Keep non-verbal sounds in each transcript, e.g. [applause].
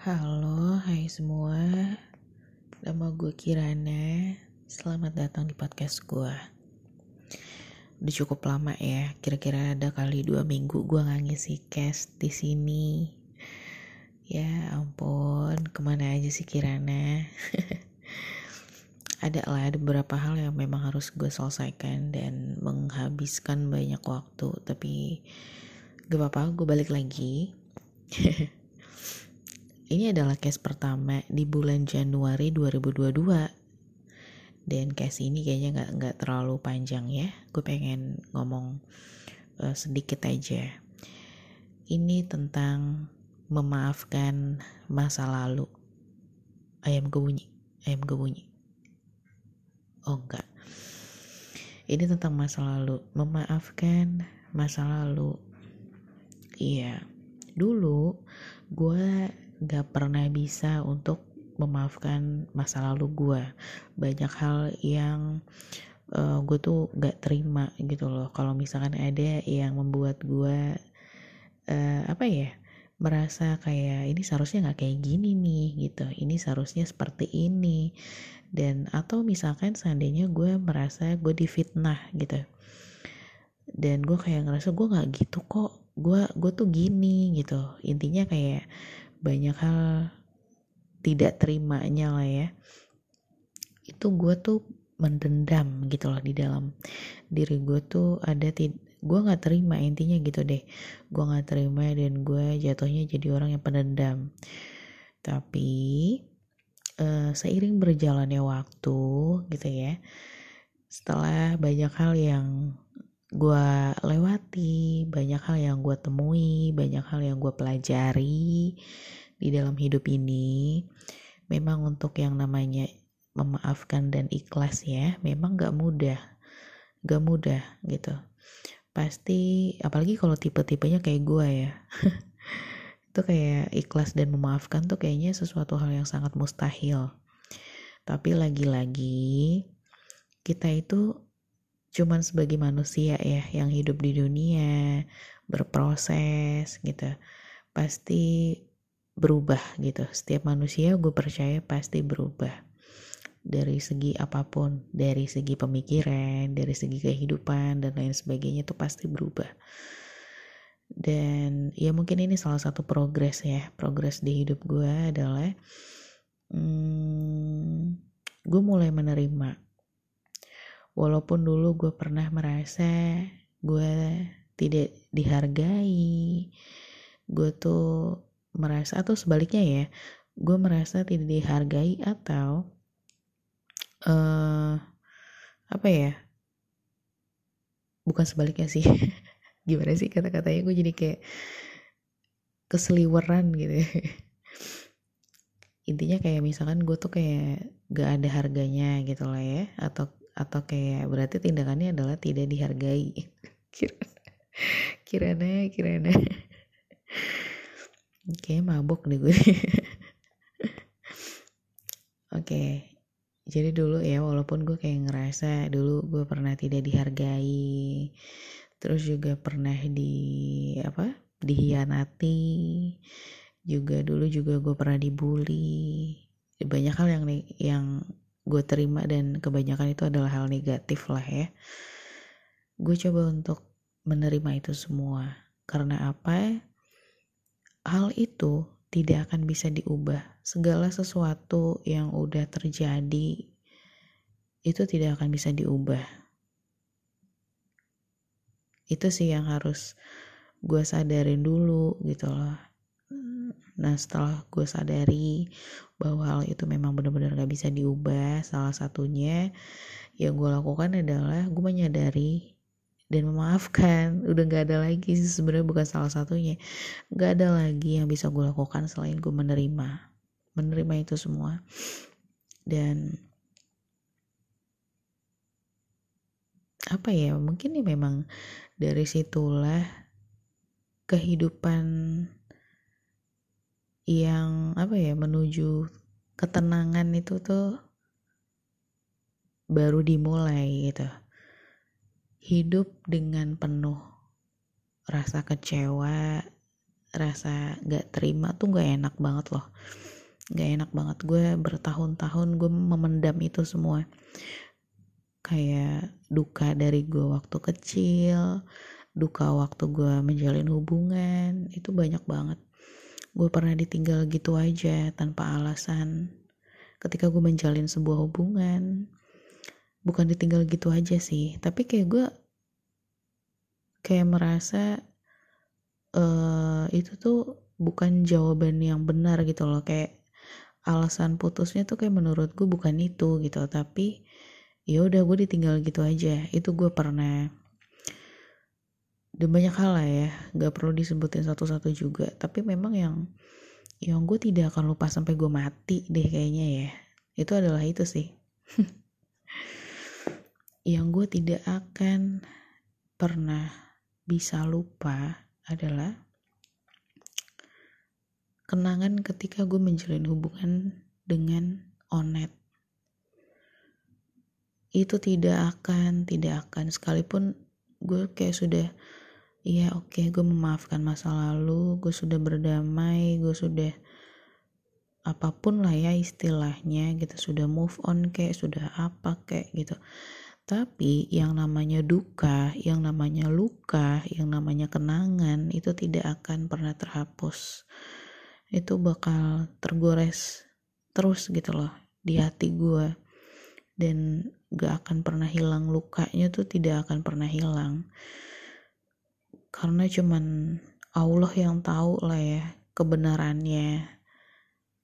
Halo, hai semua. Nama gue Kirana. Selamat datang di podcast gue. Udah cukup lama ya, kira-kira ada kali dua minggu gue nggak ngisi cast di sini. Ya ampun, ke mana aja sih Kirana? [laughs] ada lah ada beberapa hal yang memang harus gue selesaikan dan menghabiskan banyak waktu tapi gak apa-apa gue balik lagi [laughs] ini adalah case pertama di bulan Januari 2022 dan case ini kayaknya nggak nggak terlalu panjang ya. Gue pengen ngomong uh, sedikit aja. Ini tentang memaafkan masa lalu. Ayam gue bunyi ayam gue bunyi oh enggak. Ini tentang masa lalu. Memaafkan masa lalu. Iya. Dulu gue gak pernah bisa untuk memaafkan masa lalu gue banyak hal yang uh, gue tuh gak terima gitu loh. Kalau misalkan ada yang membuat gue uh, apa ya merasa kayak ini seharusnya nggak kayak gini nih gitu. Ini seharusnya seperti ini. Dan atau misalkan seandainya gue merasa gue difitnah gitu. Dan gue kayak ngerasa gue nggak gitu kok. Gue gue tuh gini gitu. Intinya kayak banyak hal tidak terimanya lah ya. Itu gue tuh mendendam gitu loh di dalam diri gue tuh ada gue nggak terima intinya gitu deh. Gue nggak terima dan gue jatuhnya jadi orang yang pendendam. Tapi uh, seiring berjalannya waktu gitu ya setelah banyak hal yang gue lewati, banyak hal yang gue temui, banyak hal yang gue pelajari di dalam hidup ini. Memang untuk yang namanya memaafkan dan ikhlas ya, memang gak mudah, gak mudah gitu. Pasti, apalagi kalau tipe-tipenya kayak gue ya. [laughs] itu kayak ikhlas dan memaafkan tuh kayaknya sesuatu hal yang sangat mustahil. Tapi lagi-lagi kita itu cuman sebagai manusia ya yang hidup di dunia berproses gitu pasti berubah gitu. Setiap manusia gue percaya pasti berubah. Dari segi apa pun dari segi pemikiran dari segi kehidupan dan lain sebagainya itu pasti berubah. Dan ya mungkin ini salah satu progres ya. Progres di hidup gue adalah hmm, gue mulai menerima walaupun dulu gue pernah merasa gue tidak dihargai gue tuh merasa atau sebaliknya ya gue merasa tidak dihargai atau uh, apa ya? Bukan sebaliknya sih [laughs] gimana sih kata-katanya? Gue jadi kayak keseliweran gitu. Intinya kayak misalkan gue tuh kayak gak ada harganya gitu lah ya atau atau kayak berarti tindakannya adalah tidak dihargai. [laughs] Kirana kirana oke mabuk deh gue. [laughs] Oke jadi dulu ya walaupun gue kayak ngerasa dulu gue pernah tidak dihargai terus juga pernah di apa dihianati juga dulu juga gue pernah dibully. Banyak hal yang yang gue terima dan kebanyakan itu adalah hal negatif lah ya. Gue coba untuk menerima itu semua. Karena apa? Hal itu tidak akan bisa diubah. Segala sesuatu yang udah terjadi itu tidak akan bisa diubah. Itu sih yang harus gue sadarin dulu gitu loh Nah setelah gue sadari bahwa hal itu memang benar-benar gak bisa diubah, salah satunya yang gue lakukan adalah gue menyadari dan memaafkan. [laughs] Udah gak ada lagi sih sebenarnya bukan salah satunya. Gak ada lagi yang bisa gue lakukan selain gue menerima, menerima itu semua. Dan apa ya mungkin ya memang dari situlah kehidupan yang apa ya menuju ketenangan itu tuh baru dimulai gitu. Hidup dengan penuh rasa kecewa rasa gak terima tuh gak enak banget loh. Gak enak banget. Gue bertahun-tahun gue memendam itu semua. Kayak duka dari gue waktu kecil duka waktu gue menjalin hubungan itu banyak banget gue pernah ditinggal gitu aja tanpa alasan. Ketika gue menjalin sebuah hubungan bukan ditinggal gitu aja sih. Tapi kayak gue kayak merasa uh, itu tuh bukan jawaban yang benar gitu loh. Kayak alasan putusnya tuh kayak menurut gue bukan itu gitu. Tapi ya udah gue ditinggal gitu aja. Itu gue pernah dan banyak hal lah ya gak perlu disebutin satu-satu juga. Tapi memang yang yang gue tidak akan lupa sampai gue mati deh kayaknya ya. Itu adalah itu sih. [laughs] Yang gue tidak akan pernah bisa lupa adalah kenangan ketika gue menjalin hubungan dengan Onet. Itu tidak akan, tidak akan. Sekalipun gue kayak sudah ya oke okay, gue memaafkan masa lalu, gue sudah berdamai, gue sudah apa pun lah ya istilahnya gitu sudah move on kayak sudah apa kayak gitu. Tapi yang namanya duka, yang namanya luka, yang namanya kenangan itu tidak akan pernah terhapus. Itu bakal tergores terus gitu loh di hati gue dan gak akan pernah hilang lukanya tuh tidak akan pernah hilang karena cuman Allah yang tahu lah ya kebenarannya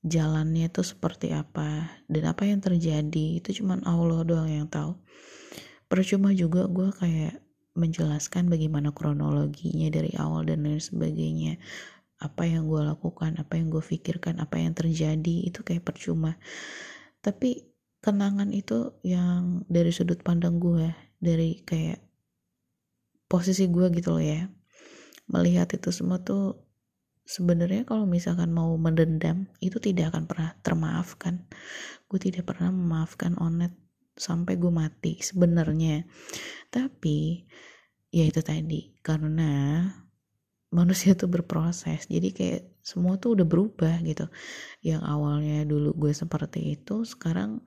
jalannya tuh seperti apa dan apa yang terjadi. Itu cuman Allah doang yang tahu. Percuma juga gue kayak menjelaskan bagaimana kronologinya dari awal dan lain sebagainya. Apa yang gue lakukan apa yang gue pikirkan apa yang terjadi itu kayak percuma. Tapi kenangan itu yang dari sudut pandang gue dari kayak posisi gue gitu loh ya. Melihat itu semua tuh sebenarnya kalau misalkan mau mendendam itu tidak akan pernah termaafkan. Gue tidak pernah memaafkan Onet sampai gue mati sebenarnya. Tapi ya itu tadi karena manusia tuh berproses jadi kayak semua tuh udah berubah gitu. Yang awalnya dulu gue seperti itu sekarang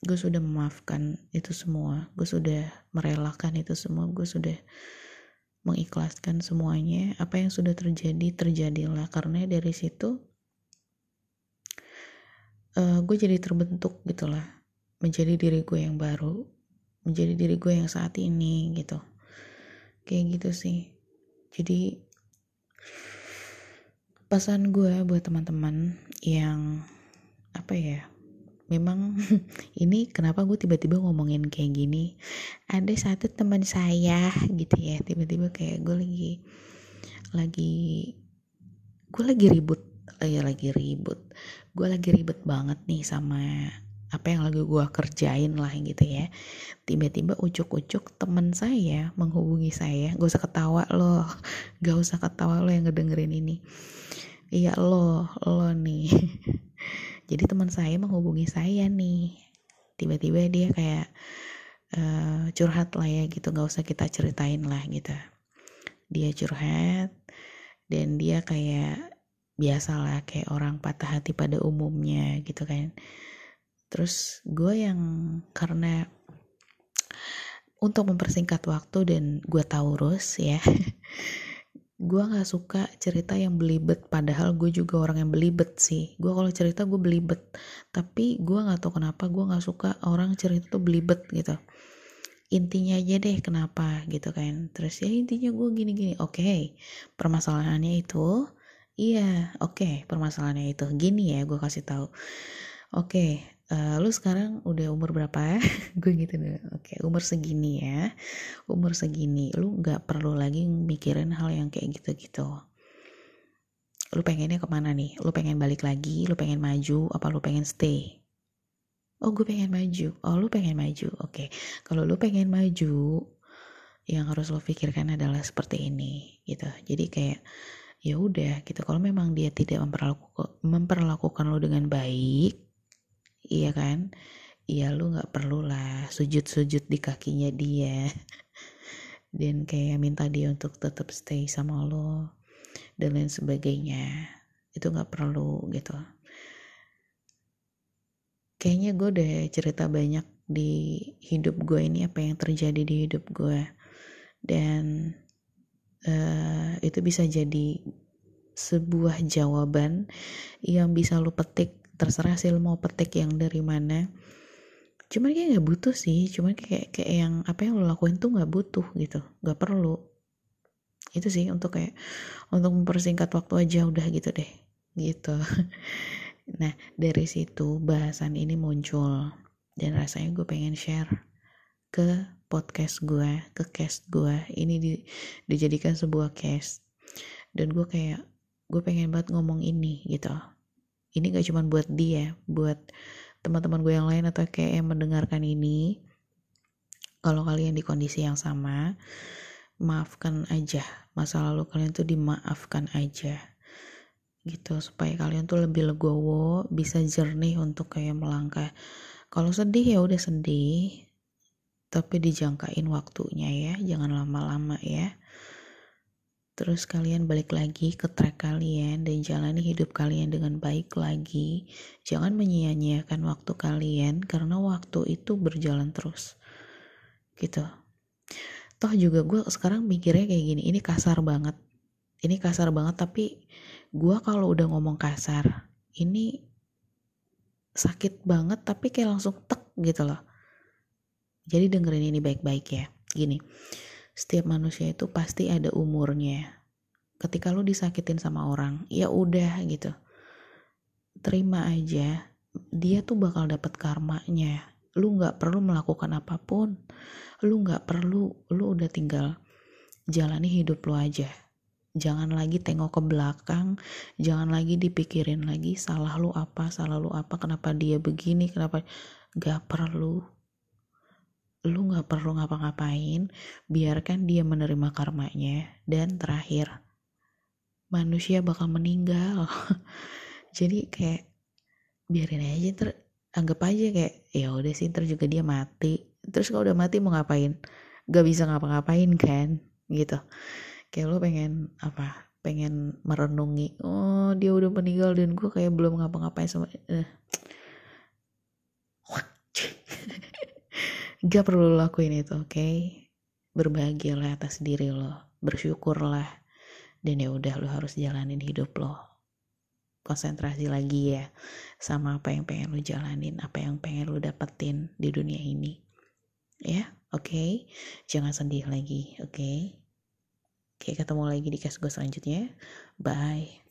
gue sudah memaafkan itu semua. Gue sudah merelakan itu semua. Gue sudah mengikhlaskan semuanya. Apa yang sudah terjadi terjadilah. Karena dari situ uh, gue jadi terbentuk gitulah menjadi diri gue yang baru. Menjadi diri gue yang saat ini gitu. Kayak gitu sih. Jadi pesan gue buat teman-teman yang apa ya memang [laughs] ini kenapa gue tiba-tiba ngomongin kayak gini? Ada satu teman saya gitu ya tiba-tiba kayak gue lagi lagi gue lagi ribut lagi lagi ribut. Gue lagi ribet banget nih sama apa yang lagi gue kerjain lah gitu ya. Tiba-tiba ucuk-ucuk teman saya menghubungi saya gak usah ketawa loh [laughs] gak usah ketawa lo yang ngedengerin ini. Iya lo lo nih [laughs] jadi teman saya menghubungi saya nih. Tiba-tiba dia kayak uh, curhat lah ya gitu gak usah kita ceritain lah gitu. Dia curhat dan dia kayak biasalah kayak orang patah hati pada umumnya gitu kan. Terus gue yang karena untuk mempersingkat waktu dan gue taurus ya [laughs] gue nggak suka cerita yang belibet padahal gue juga orang yang belibet sih. Gue kalau cerita gue belibet. Tapi gue nggak tahu kenapa gue nggak suka orang cerita tuh belibet gitu. Intinya aja deh kenapa gitu kan. Terus ya intinya gue gini gini oke okay, permasalahannya itu iya oke okay, permasalahannya itu gini ya gue kasih tahu. Oke okay, uh, lu sekarang udah umur berapa [laughs] gue gitu deh oke umur segini ya. Umur segini lu nggak perlu lagi mikirin hal yang kayak gitu-gitu. Lu pengennya ke mana nih? Lu pengen balik lagi? Lu pengen maju? Apa lu pengen stay? Oh gue pengen maju. Oh lu pengen maju oke. Kalau lu pengen maju yang harus lo pikirkan adalah seperti ini gitu. Jadi kayak ya udah gitu. Kalau memang dia tidak memperlakukan memperlakukan lo dengan baik iya kan? Iya lu nggak perlu lah sujud-sujud di kakinya dia. [laughs] Dan kayak minta dia untuk tetap stay sama lo dan lain sebagainya. Itu nggak perlu gitu. Kayaknya gue udah cerita banyak di hidup gue ini apa yang terjadi di hidup gue. Dan uh, itu bisa jadi sebuah jawaban yang bisa lo petik terserah sih mau petik yang dari mana. Cuman kayak nggak butuh sih cuman kayak kayak yang apa yang lo lakuin tuh nggak butuh gitu nggak perlu. Itu sih untuk kayak untuk mempersingkat waktu aja udah gitu deh gitu. [laughs] Nah dari situ bahasan ini muncul dan rasanya gue pengen share ke podcast gue ke cast gue. Ini di, dijadikan sebuah cast. Dan gue kayak gue pengen banget ngomong ini gitu ini gak cuma buat dia buat teman-teman gue yang lain atau kayak yang mendengarkan ini. Kalau kalian di kondisi yang sama maafkan aja. Masa lalu kalian tuh dimaafkan aja. Gitu supaya kalian tuh lebih legowo bisa jernih untuk kayak melangkah. Kalau sedih ya udah sedih tapi dijangkain waktunya ya. Jangan lama-lama ya terus kalian balik lagi ke track kalian dan jalani hidup kalian dengan baik lagi. Jangan menyia-nyiakan waktu kalian karena waktu itu berjalan terus. Gitu. Toh juga gue sekarang mikirnya kayak gini ini kasar banget. Ini kasar banget tapi gue kalau udah ngomong kasar ini sakit banget tapi kayak langsung tek gitu loh. Jadi dengerin ini baik-baik ya. Gini setiap manusia itu pasti ada umurnya. Ketika lu disakitin sama orang ya udah gitu. Terima aja dia tuh bakal dapat karmanya. Lu nggak perlu melakukan apa pun. Lu nggak perlu lu udah tinggal jalani hidup lu aja. Jangan lagi tengok ke belakang jangan lagi dipikirin lagi salah lu apa salah lu apa kenapa dia begini kenapa gak perlu lu gak perlu ngapa-ngapain biarkan dia menerima karmanya. Dan terakhir manusia bakal meninggal. [laughs] Jadi kayak biarin aja ter anggap aja kayak ya udah sih ter juga dia mati. Terus kalau udah mati mau ngapain? Gak bisa ngapa-ngapain kan gitu. Kayak lu pengen apa? Pengen merenungi oh dia udah meninggal dan gue kayak belum ngapa-ngapain sama eh. Gak perlu lakuin itu oke okay? berbahagialah atas diri lo bersyukurlah dan ya udah lo harus jalanin hidup lo konsentrasi lagi ya sama apa yang pengen lo jalanin apa yang pengen lo dapetin di dunia ini ya oke okay? jangan sedih lagi oke okay? Oke ketemu lagi di case gue selanjutnya bye